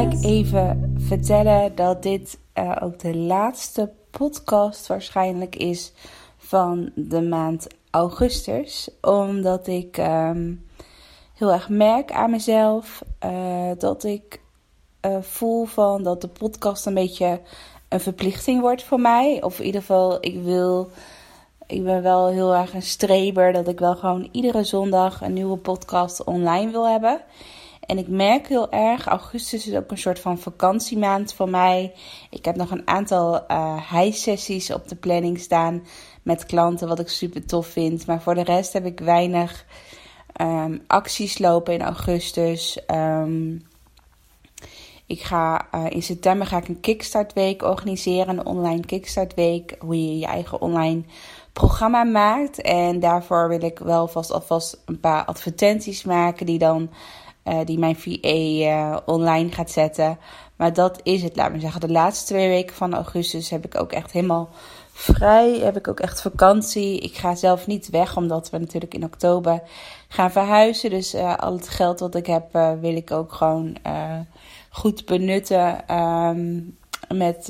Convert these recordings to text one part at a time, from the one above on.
gelijk even vertellen dat dit uh, ook de laatste podcast waarschijnlijk is van de maand augustus. Omdat ik um, heel erg merk aan mezelf uh, dat ik uh, voel van dat de podcast een beetje een verplichting wordt voor mij. Of in ieder geval, ik wil. Ik ben wel heel erg een streber dat ik wel gewoon iedere zondag een nieuwe podcast online wil hebben. En ik merk heel erg, augustus is ook een soort van vakantiemaand voor mij. Ik heb nog een aantal uh, high-sessies op de planning staan met klanten, wat ik super tof vind. Maar voor de rest heb ik weinig um, acties lopen in augustus. Um, ik ga uh, in september ga ik een Kickstart Week organiseren, een online Kickstart Week, hoe je je eigen online programma maakt. En daarvoor wil ik wel vast alvast een paar advertenties maken die dan uh, die mijn VA eh, online gaat zetten. Maar dat is het, laat me zeggen. De laatste twee weken van augustus heb ik ook echt helemaal vrij. Heb ik ook echt vakantie. Ik ga zelf niet weg, omdat we natuurlijk in oktober gaan verhuizen. Dus uh, al het geld wat ik heb, wil ik ook gewoon goed benutten. Um, met,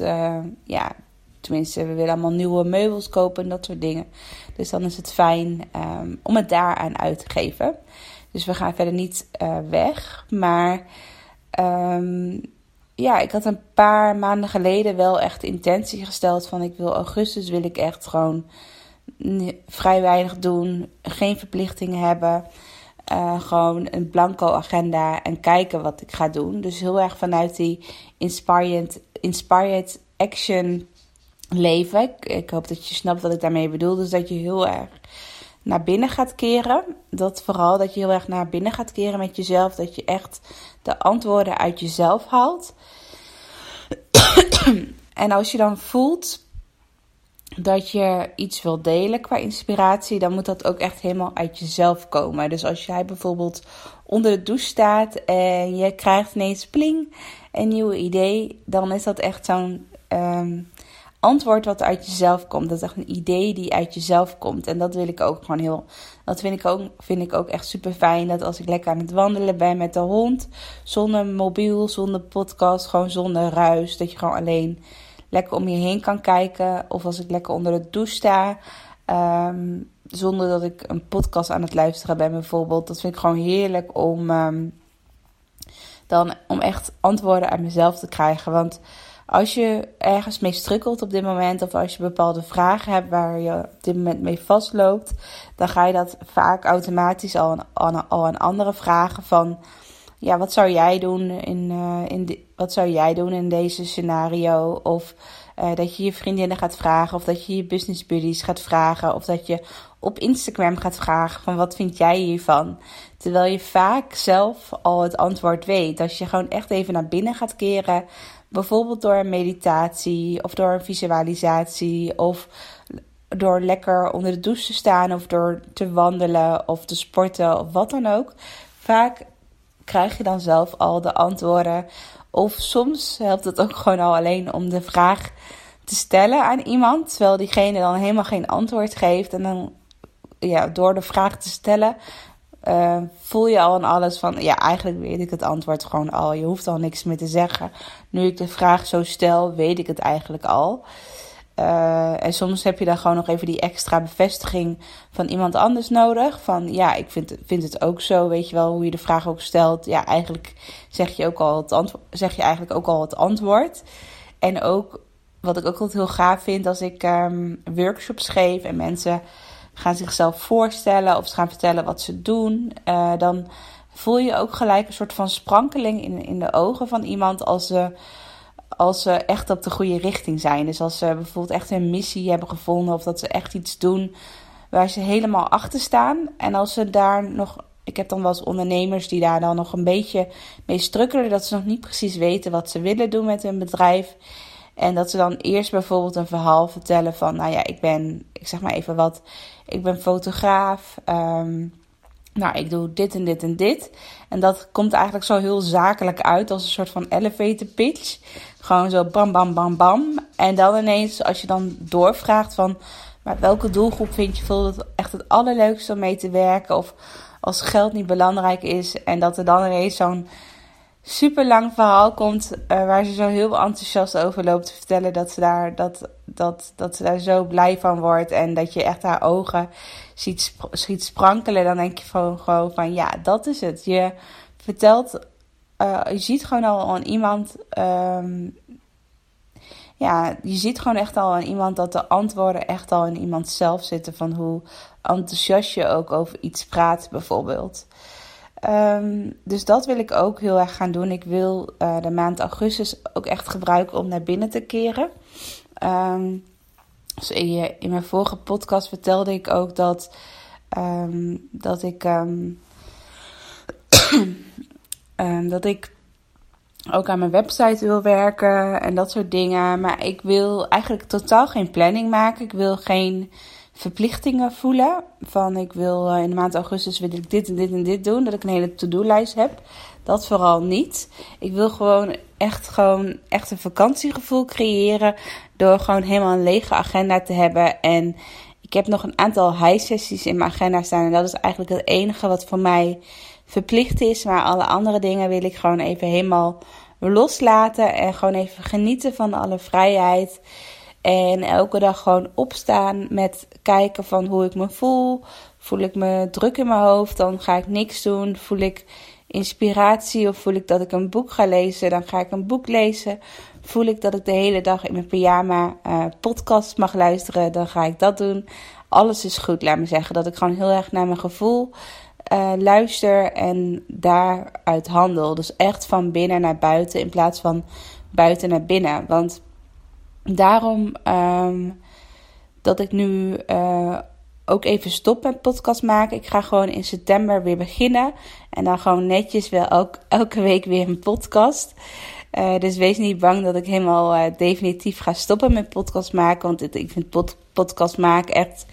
ja, tenminste, we willen allemaal nieuwe meubels kopen en dat soort dingen. Dus dan is het fijn um, om het daaraan uit te geven. Dus we gaan verder niet uh, weg. Maar um, ja, ik had een paar maanden geleden wel echt de intentie gesteld van ik wil augustus wil ik echt gewoon vrij weinig doen, geen verplichtingen hebben. Uh, gewoon een blanco agenda en kijken wat ik ga doen. Dus heel erg vanuit die inspired, inspired action leven. Ik, ik hoop dat je snapt wat ik daarmee bedoel. Dus dat je heel erg naar binnen gaat keren. Dat vooral dat je heel erg naar binnen gaat keren met jezelf. Dat je echt de antwoorden uit jezelf haalt. en als je dan voelt dat je iets wil delen qua inspiratie, dan moet dat ook echt helemaal uit jezelf komen. Dus als jij bijvoorbeeld onder de douche staat en je krijgt ineens pling een nieuw idee, dan is dat echt zo'n um, antwoord wat uit jezelf komt. Dat is echt een idee die uit jezelf komt. En dat wil ik ook gewoon heel. Dat vind ik ook, vind ik ook echt super fijn. Dat als ik lekker aan het wandelen ben met de hond. Zonder mobiel, zonder podcast, gewoon zonder ruis. Dat je gewoon alleen lekker om je heen kan kijken. Of als ik lekker onder de douche sta. Um, zonder dat ik een podcast aan het luisteren ben, bijvoorbeeld. Dat vind ik gewoon heerlijk om. Um, dan om echt antwoorden uit mezelf te krijgen. Want als je ergens mee strukkelt op dit moment, of als je bepaalde vragen hebt waar je op dit moment mee vastloopt, dan ga je dat vaak automatisch al aan, al aan andere vragen van, ja, wat zou jij doen in, uh, in wat zou jij doen in deze scenario? Of uh, dat je je vriendinnen gaat vragen, of dat je je business buddies gaat vragen, of dat je op Instagram gaat vragen van wat vind jij hiervan? Terwijl je vaak zelf al het antwoord weet. Als je gewoon echt even naar binnen gaat keren, Bijvoorbeeld door een meditatie of door een visualisatie of door lekker onder de douche te staan of door te wandelen of te sporten of wat dan ook. Vaak krijg je dan zelf al de antwoorden. Of soms helpt het ook gewoon al alleen om de vraag te stellen aan iemand, terwijl diegene dan helemaal geen antwoord geeft. En dan ja, door de vraag te stellen uh, voel je al aan alles van, ja, eigenlijk weet ik het antwoord gewoon al. Je hoeft al niks meer te zeggen. Nu ik de vraag zo stel, weet ik het eigenlijk al. Uh, en soms heb je dan gewoon nog even die extra bevestiging van iemand anders nodig. Van ja, ik vind, vind het ook zo. Weet je wel hoe je de vraag ook stelt. Ja, eigenlijk zeg je, ook al het antwoord, zeg je eigenlijk ook al het antwoord. En ook wat ik ook altijd heel gaaf vind als ik um, workshops geef en mensen gaan zichzelf voorstellen of ze gaan vertellen wat ze doen, uh, dan voel je ook gelijk een soort van sprankeling in, in de ogen van iemand als ze, als ze echt op de goede richting zijn. Dus als ze bijvoorbeeld echt een missie hebben gevonden of dat ze echt iets doen waar ze helemaal achter staan. En als ze daar nog ik heb dan wel eens ondernemers die daar dan nog een beetje mee strukkelen. Dat ze nog niet precies weten wat ze willen doen met hun bedrijf. En dat ze dan eerst bijvoorbeeld een verhaal vertellen van, nou ja, ik ben, ik zeg maar even wat, ik ben fotograaf. Um, nou, ik doe dit en dit en dit. En dat komt eigenlijk zo heel zakelijk uit als een soort van elevator pitch. Gewoon zo bam, bam, bam, bam. En dan ineens, als je dan doorvraagt van, maar welke doelgroep vind je bijvoorbeeld echt het allerleukste om mee te werken? Of als geld niet belangrijk is en dat er dan ineens zo'n super lang verhaal komt uh, waar ze zo heel enthousiast over loopt te vertellen dat ze, daar, dat, dat, dat ze daar zo blij van wordt en dat je echt haar ogen ziet, sprankelen, dan denk je gewoon, gewoon van ja, dat is het. Je vertelt, uh, je ziet gewoon al aan iemand, um, ja, je ziet gewoon echt al aan iemand dat de antwoorden echt al in iemand zelf zitten van hoe enthousiast je ook over iets praat bijvoorbeeld. Um, dus dat wil ik ook heel erg gaan doen. Ik wil uh, de maand augustus ook echt gebruiken om naar binnen te keren. Um, dus in, mijn vorige podcast vertelde ik ook dat, um, dat ik. dat ik ook aan mijn website wil werken en dat soort dingen. Maar ik wil eigenlijk totaal geen planning maken. Ik wil geen verplichtingen voelen. Van ik wil eh, in de maand augustus wil ik dit en dit en dit doen. Dat ik een hele to-do-lijst heb. Dat vooral niet. Ik wil gewoon echt, gewoon echt een vakantiegevoel creëren. Door gewoon helemaal een lege agenda te hebben. En ik heb nog een aantal high-sessies in mijn agenda staan. En dat is eigenlijk het enige wat voor mij verplicht is. Maar alle andere dingen wil ik gewoon even helemaal loslaten. En gewoon even genieten van alle vrijheid. En elke dag gewoon opstaan met kijken van hoe ik me voel. Voel ik me druk in mijn hoofd, dan ga ik niks doen. Voel ik inspiratie of voel ik dat ik een boek ga lezen, dan ga ik een boek lezen. Voel ik dat ik de hele dag in mijn pyjama uh, podcast mag luisteren, dan ga ik dat doen. Alles is goed, laat me zeggen. Dat ik gewoon heel erg naar mijn gevoel uh, luister en daaruit handel. Dus echt van binnen naar buiten in plaats van buiten naar binnen. Want daarom um, dat ik nu uh, ook even stop met podcast maken. Ik ga gewoon in september weer beginnen. En dan gewoon netjes wel elk, elke week weer een podcast. Uh, dus wees niet bang dat ik helemaal uh, definitief ga stoppen met podcast maken. Want ik vind pod, podcast maken echt,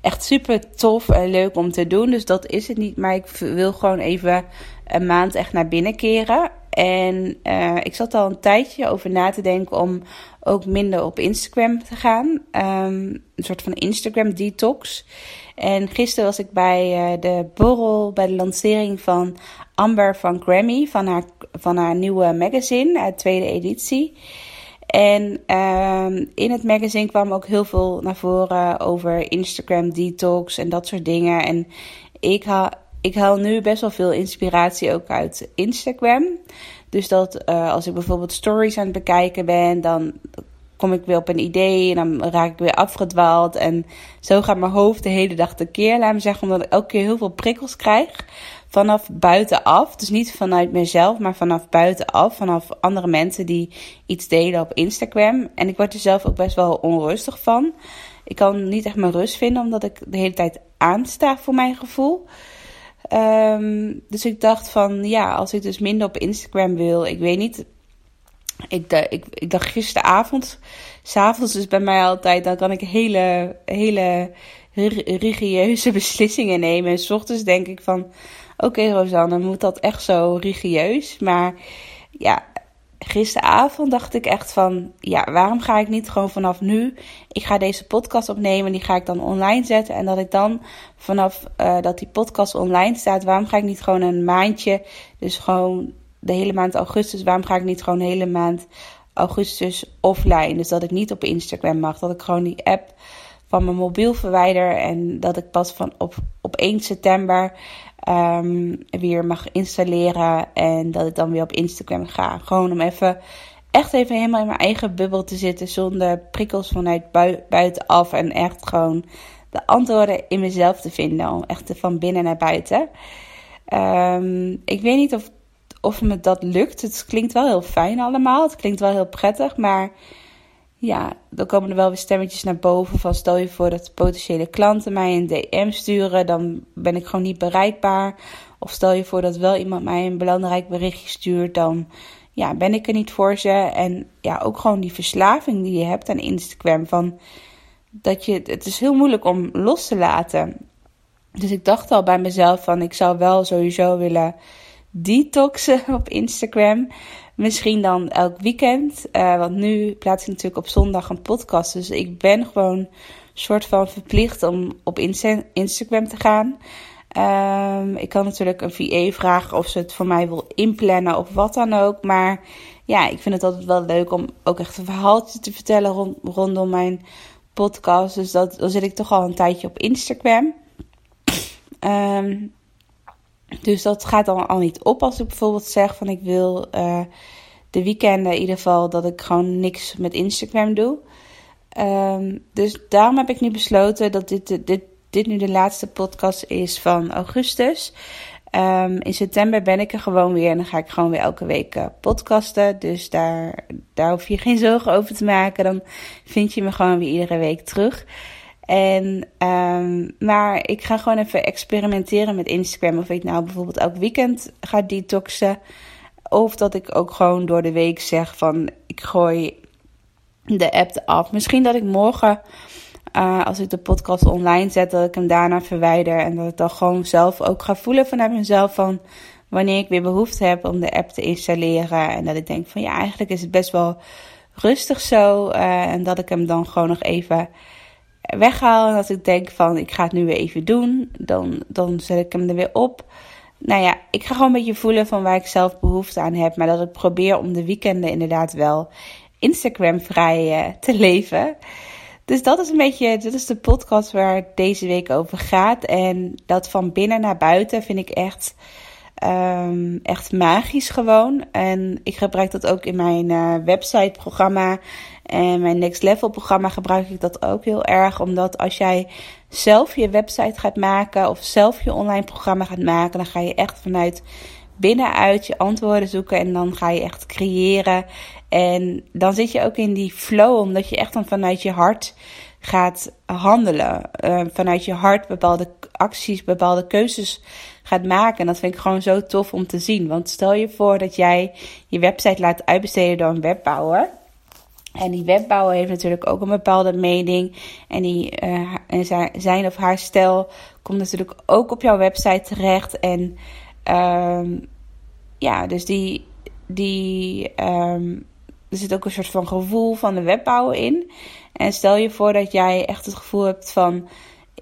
echt super tof en leuk om te doen. Dus dat is het niet. Maar ik wil gewoon even een maand echt naar binnen keren. En uh, ik zat al een tijdje over na te denken om ook minder op Instagram te gaan. Um, een soort van Instagram detox. En gisteren was ik bij uh, de borrel, bij de lancering van Amber van Grammy, van haar, van haar nieuwe magazine, uit tweede editie. En um, in het magazine kwam ook heel veel naar voren over Instagram detox en dat soort dingen. En ik haal, ik haal nu best wel veel inspiratie ook uit Instagram. Dus dat uh, als ik bijvoorbeeld stories aan het bekijken ben, dan kom ik weer op een idee en dan raak ik weer afgedwaald. En zo gaat mijn hoofd de hele dag tekeer. Laat me zeggen, omdat ik elke keer heel veel prikkels krijg vanaf buitenaf. Dus niet vanuit mezelf, maar vanaf buitenaf. Vanaf andere mensen die iets delen op Instagram. En ik word er zelf ook best wel onrustig van. Ik kan niet echt mijn rust vinden, omdat ik de hele tijd aansta voor mijn gevoel. Um, dus ik dacht van ja, als ik dus minder op Instagram wil, ik weet niet. Ik, ik, ik dacht gisteravond, s'avonds is bij mij altijd, dan kan ik hele, hele rigieuze beslissingen nemen. En s ochtends denk ik van, oké Rosanne, moet dat echt zo rigieus? Maar ja, gisteravond dacht ik echt van, ja, waarom ga ik niet gewoon vanaf nu, ik ga deze podcast opnemen, die ga ik dan online zetten. En dat ik dan vanaf uh, dat die podcast online staat, waarom ga ik niet gewoon een maandje, dus gewoon de hele maand augustus, waarom ga ik niet gewoon de hele maand augustus offline? Dus dat ik niet op Instagram mag, dat ik gewoon die app van mijn mobiel verwijder en dat ik pas van op, op 1 september um, weer mag installeren. En dat ik dan weer op Instagram ga. Gewoon om even, echt even helemaal in mijn eigen bubbel te zitten. Zonder prikkels vanuit buitenaf. En echt gewoon de antwoorden in mezelf te vinden. Echt van binnen naar buiten. Um, ik weet niet of, of me dat lukt. Het klinkt wel heel fijn allemaal. Het klinkt wel heel prettig. Maar ja, dan komen er wel weer stemmetjes naar boven van stel je voor dat potentiële klanten mij een DM sturen, dan ben ik gewoon niet bereikbaar. Of stel je voor dat wel iemand mij een belangrijk berichtje stuurt, dan ja, ben ik er niet voor ze. En ja, ook gewoon die verslaving die je hebt aan Instagram. Van dat je, het is heel moeilijk om los te laten. Dus ik dacht al bij mezelf van ik zou wel sowieso willen detoxen op Instagram. Misschien dan elk weekend. Uh, want nu plaats ik natuurlijk op zondag een podcast. Dus ik ben gewoon soort van verplicht om op Instagram te gaan. Um, ik kan natuurlijk een VA vragen of ze het voor mij wil inplannen of wat dan ook. Maar ja, ik vind het altijd wel leuk om ook echt een verhaaltje te vertellen rond, rondom mijn podcast. Dus dat, dan zit ik toch al een tijdje op Instagram. Um, dus dat gaat dan al niet op als ik bijvoorbeeld zeg van ik wil uh, de weekenden in ieder geval dat ik gewoon niks met Instagram doe. Um, dus daarom heb ik nu besloten dat dit, dit, dit nu de laatste podcast is van augustus. Um, in september ben ik er gewoon weer en dan ga ik gewoon weer elke week uh, podcasten. Dus daar, daar hoef je geen zorgen over te maken. Dan vind je me gewoon weer iedere week terug. En, um, maar ik ga gewoon even experimenteren met Instagram. Of ik nou bijvoorbeeld elk weekend ga detoxen. Of dat ik ook gewoon door de week zeg van ik gooi de app af. Misschien dat ik morgen, uh, als ik de podcast online zet, dat ik hem daarna verwijder. En dat ik dan gewoon zelf ook ga voelen vanuit mezelf van wanneer ik weer behoefte heb om de app te installeren. En dat ik denk van ja, eigenlijk is het best wel rustig zo. Uh, en dat ik hem dan gewoon nog even weghaal. En als ik denk van ik ga het nu weer even doen, dan, dan zet ik hem er weer op. Nou ja, ik ga gewoon een beetje voelen van waar ik zelf behoefte aan heb. Maar dat ik probeer om de weekenden inderdaad wel Instagram vrij uh, te leven. Dus dat is een beetje, dit is de podcast waar deze week over gaat. En dat van binnen naar buiten vind ik echt, um, echt magisch gewoon. En ik gebruik dat ook in mijn uh, website programma en mijn Next Level programma gebruik ik dat ook heel erg. Omdat als jij zelf je website gaat maken of zelf je online programma gaat maken, dan ga je echt vanuit binnenuit je antwoorden zoeken en dan ga je echt creëren. En dan zit je ook in die flow, omdat je echt dan vanuit je hart gaat handelen. Uh, vanuit je hart bepaalde acties, bepaalde keuzes gaat maken. En dat vind ik gewoon zo tof om te zien. Want stel je voor dat jij je website laat uitbesteden door een webbouwer. En die webbouwer heeft natuurlijk ook een bepaalde mening. En, die, uh, zijn of haar stijl komt natuurlijk ook op jouw website terecht. En um, ja, dus die, die, um, er zit ook een soort van gevoel van de webbouwer in. En stel je voor dat jij echt het gevoel hebt van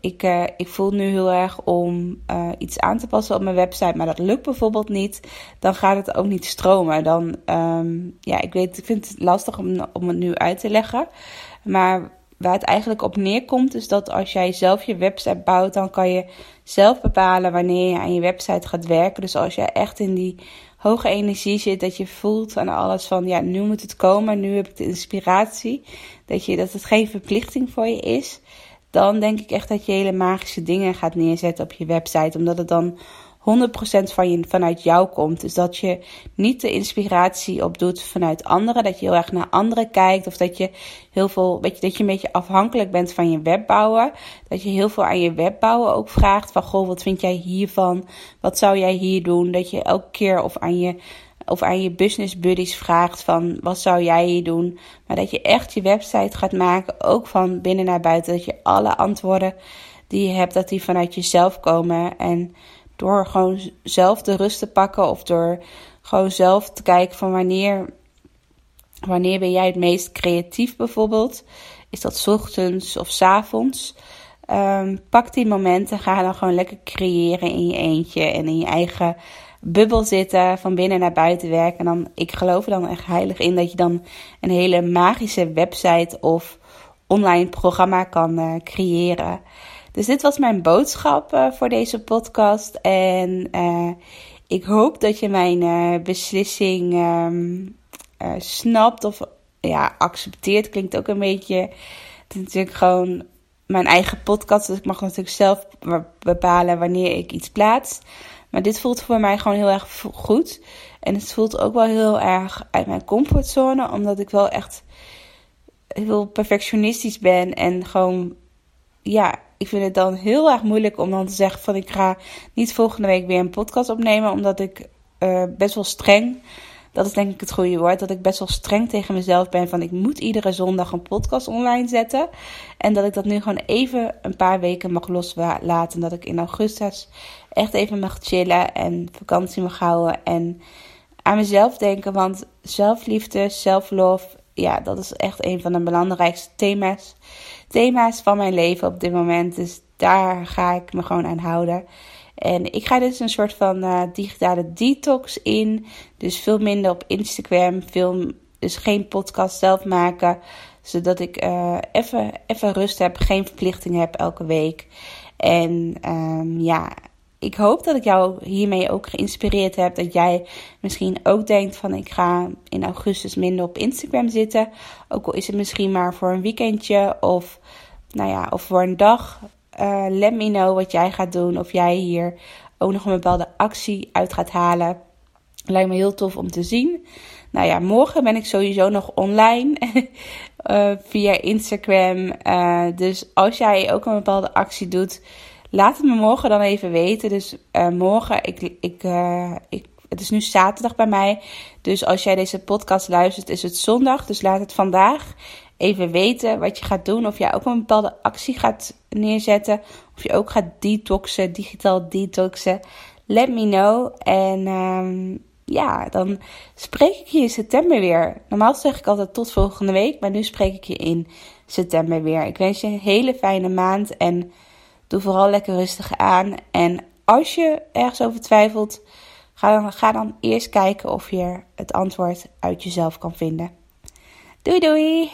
ik, uh, ik voel nu heel erg om uh, iets aan te passen op mijn website, maar dat lukt bijvoorbeeld niet. Dan gaat het ook niet stromen. Dan, um, ja, ik weet, ik vind het lastig om, om het nu uit te leggen. Maar waar het eigenlijk op neerkomt, is dat als jij zelf je website bouwt, dan kan je zelf bepalen wanneer je aan je website gaat werken. Dus als je echt in die hoge energie zit, dat je voelt aan alles van, ja, nu moet het komen, nu heb ik de inspiratie. Dat, je, dat het geen verplichting voor je is dan denk ik echt dat je hele magische dingen gaat neerzetten op je website. Omdat het dan 100% van je, vanuit jou komt. Dus dat je niet de inspiratie opdoet vanuit anderen. Dat je heel erg naar anderen kijkt. Of dat je heel veel, weet je, dat je een beetje afhankelijk bent van je webbouwer. Dat je heel veel aan je webbouwer ook vraagt. Van goh, wat vind jij hiervan? Wat zou jij hier doen? Dat je elke keer of aan je of aan je business buddies vraagt van wat zou jij hier doen. Maar dat je echt je website gaat maken, ook van binnen naar buiten. Dat je alle antwoorden die je hebt, dat die vanuit jezelf komen. En door gewoon zelf de rust te pakken of door gewoon zelf te kijken van wanneer, wanneer ben jij het meest creatief bijvoorbeeld. Is dat ochtends of s avonds? Um, pak die momenten, ga dan gewoon lekker creëren in je eentje en in je eigen bubbel zitten, van binnen naar buiten werken. En dan, ik geloof er dan echt heilig in dat je dan een hele magische website of online programma kan uh, creëren. Dus dit was mijn boodschap uh, voor deze podcast. En ik hoop dat je mijn beslissing um, snapt of ja, accepteert. Klinkt ook een beetje. Het is natuurlijk gewoon mijn eigen podcast. Dus ik mag natuurlijk zelf bepalen wanneer ik iets plaats. Maar dit voelt voor mij gewoon heel erg goed. En het voelt ook wel heel erg uit mijn comfortzone. Omdat ik wel echt heel perfectionistisch ben. En gewoon, ja, ik vind het dan heel erg moeilijk om dan te zeggen van ik ga niet volgende week weer een podcast opnemen. Omdat ik uh, best wel streng, dat is denk ik het goede woord, dat ik best wel streng tegen mezelf ben van ik moet iedere zondag een podcast online zetten. En dat ik dat nu gewoon even een paar weken mag loslaten. Dat ik in augustus echt even mag chillen en vakantie mag houden en aan mezelf denken. Want zelfliefde, self-love, ja, dat is echt een van de belangrijkste thema's, thema's van mijn leven op dit moment. Dus daar ga ik me gewoon aan houden. En ik ga dus een soort van uh, digitale detox in. Dus veel minder op Instagram. Veel, dus geen podcast zelf maken. Zodat ik uh, even, even rust heb. Geen verplichting heb elke week. En um, ja, ik hoop dat ik jou hiermee ook geïnspireerd heb. Dat jij misschien ook denkt van ik ga in augustus minder op Instagram zitten. Ook al is het misschien maar voor een weekendje of, nou ja, of voor een dag. Uh, let me know wat jij gaat doen. Of jij hier ook nog een bepaalde actie uit gaat halen. Lijkt me heel tof om te zien. Nou ja, morgen ben ik sowieso nog online uh, via Instagram. Uh, dus als jij ook een bepaalde actie doet Laat het me morgen dan even weten. Dus morgen, ik, ik, ik, het is nu zaterdag bij mij. Dus als jij deze podcast luistert, is het zondag. Dus laat het vandaag even weten wat je gaat doen. Of jij ook een bepaalde actie gaat neerzetten. Of je ook gaat detoxen, digitaal detoxen. Let me know. En um, ja, dan spreek ik je in september weer. Normaal zeg ik altijd tot volgende week. Maar nu spreek ik je in september weer. Ik wens je een hele fijne maand. En Doe vooral lekker rustig aan. En als je ergens over twijfelt, ga dan, ga dan eerst kijken of je het antwoord uit jezelf kan vinden. Doei doei!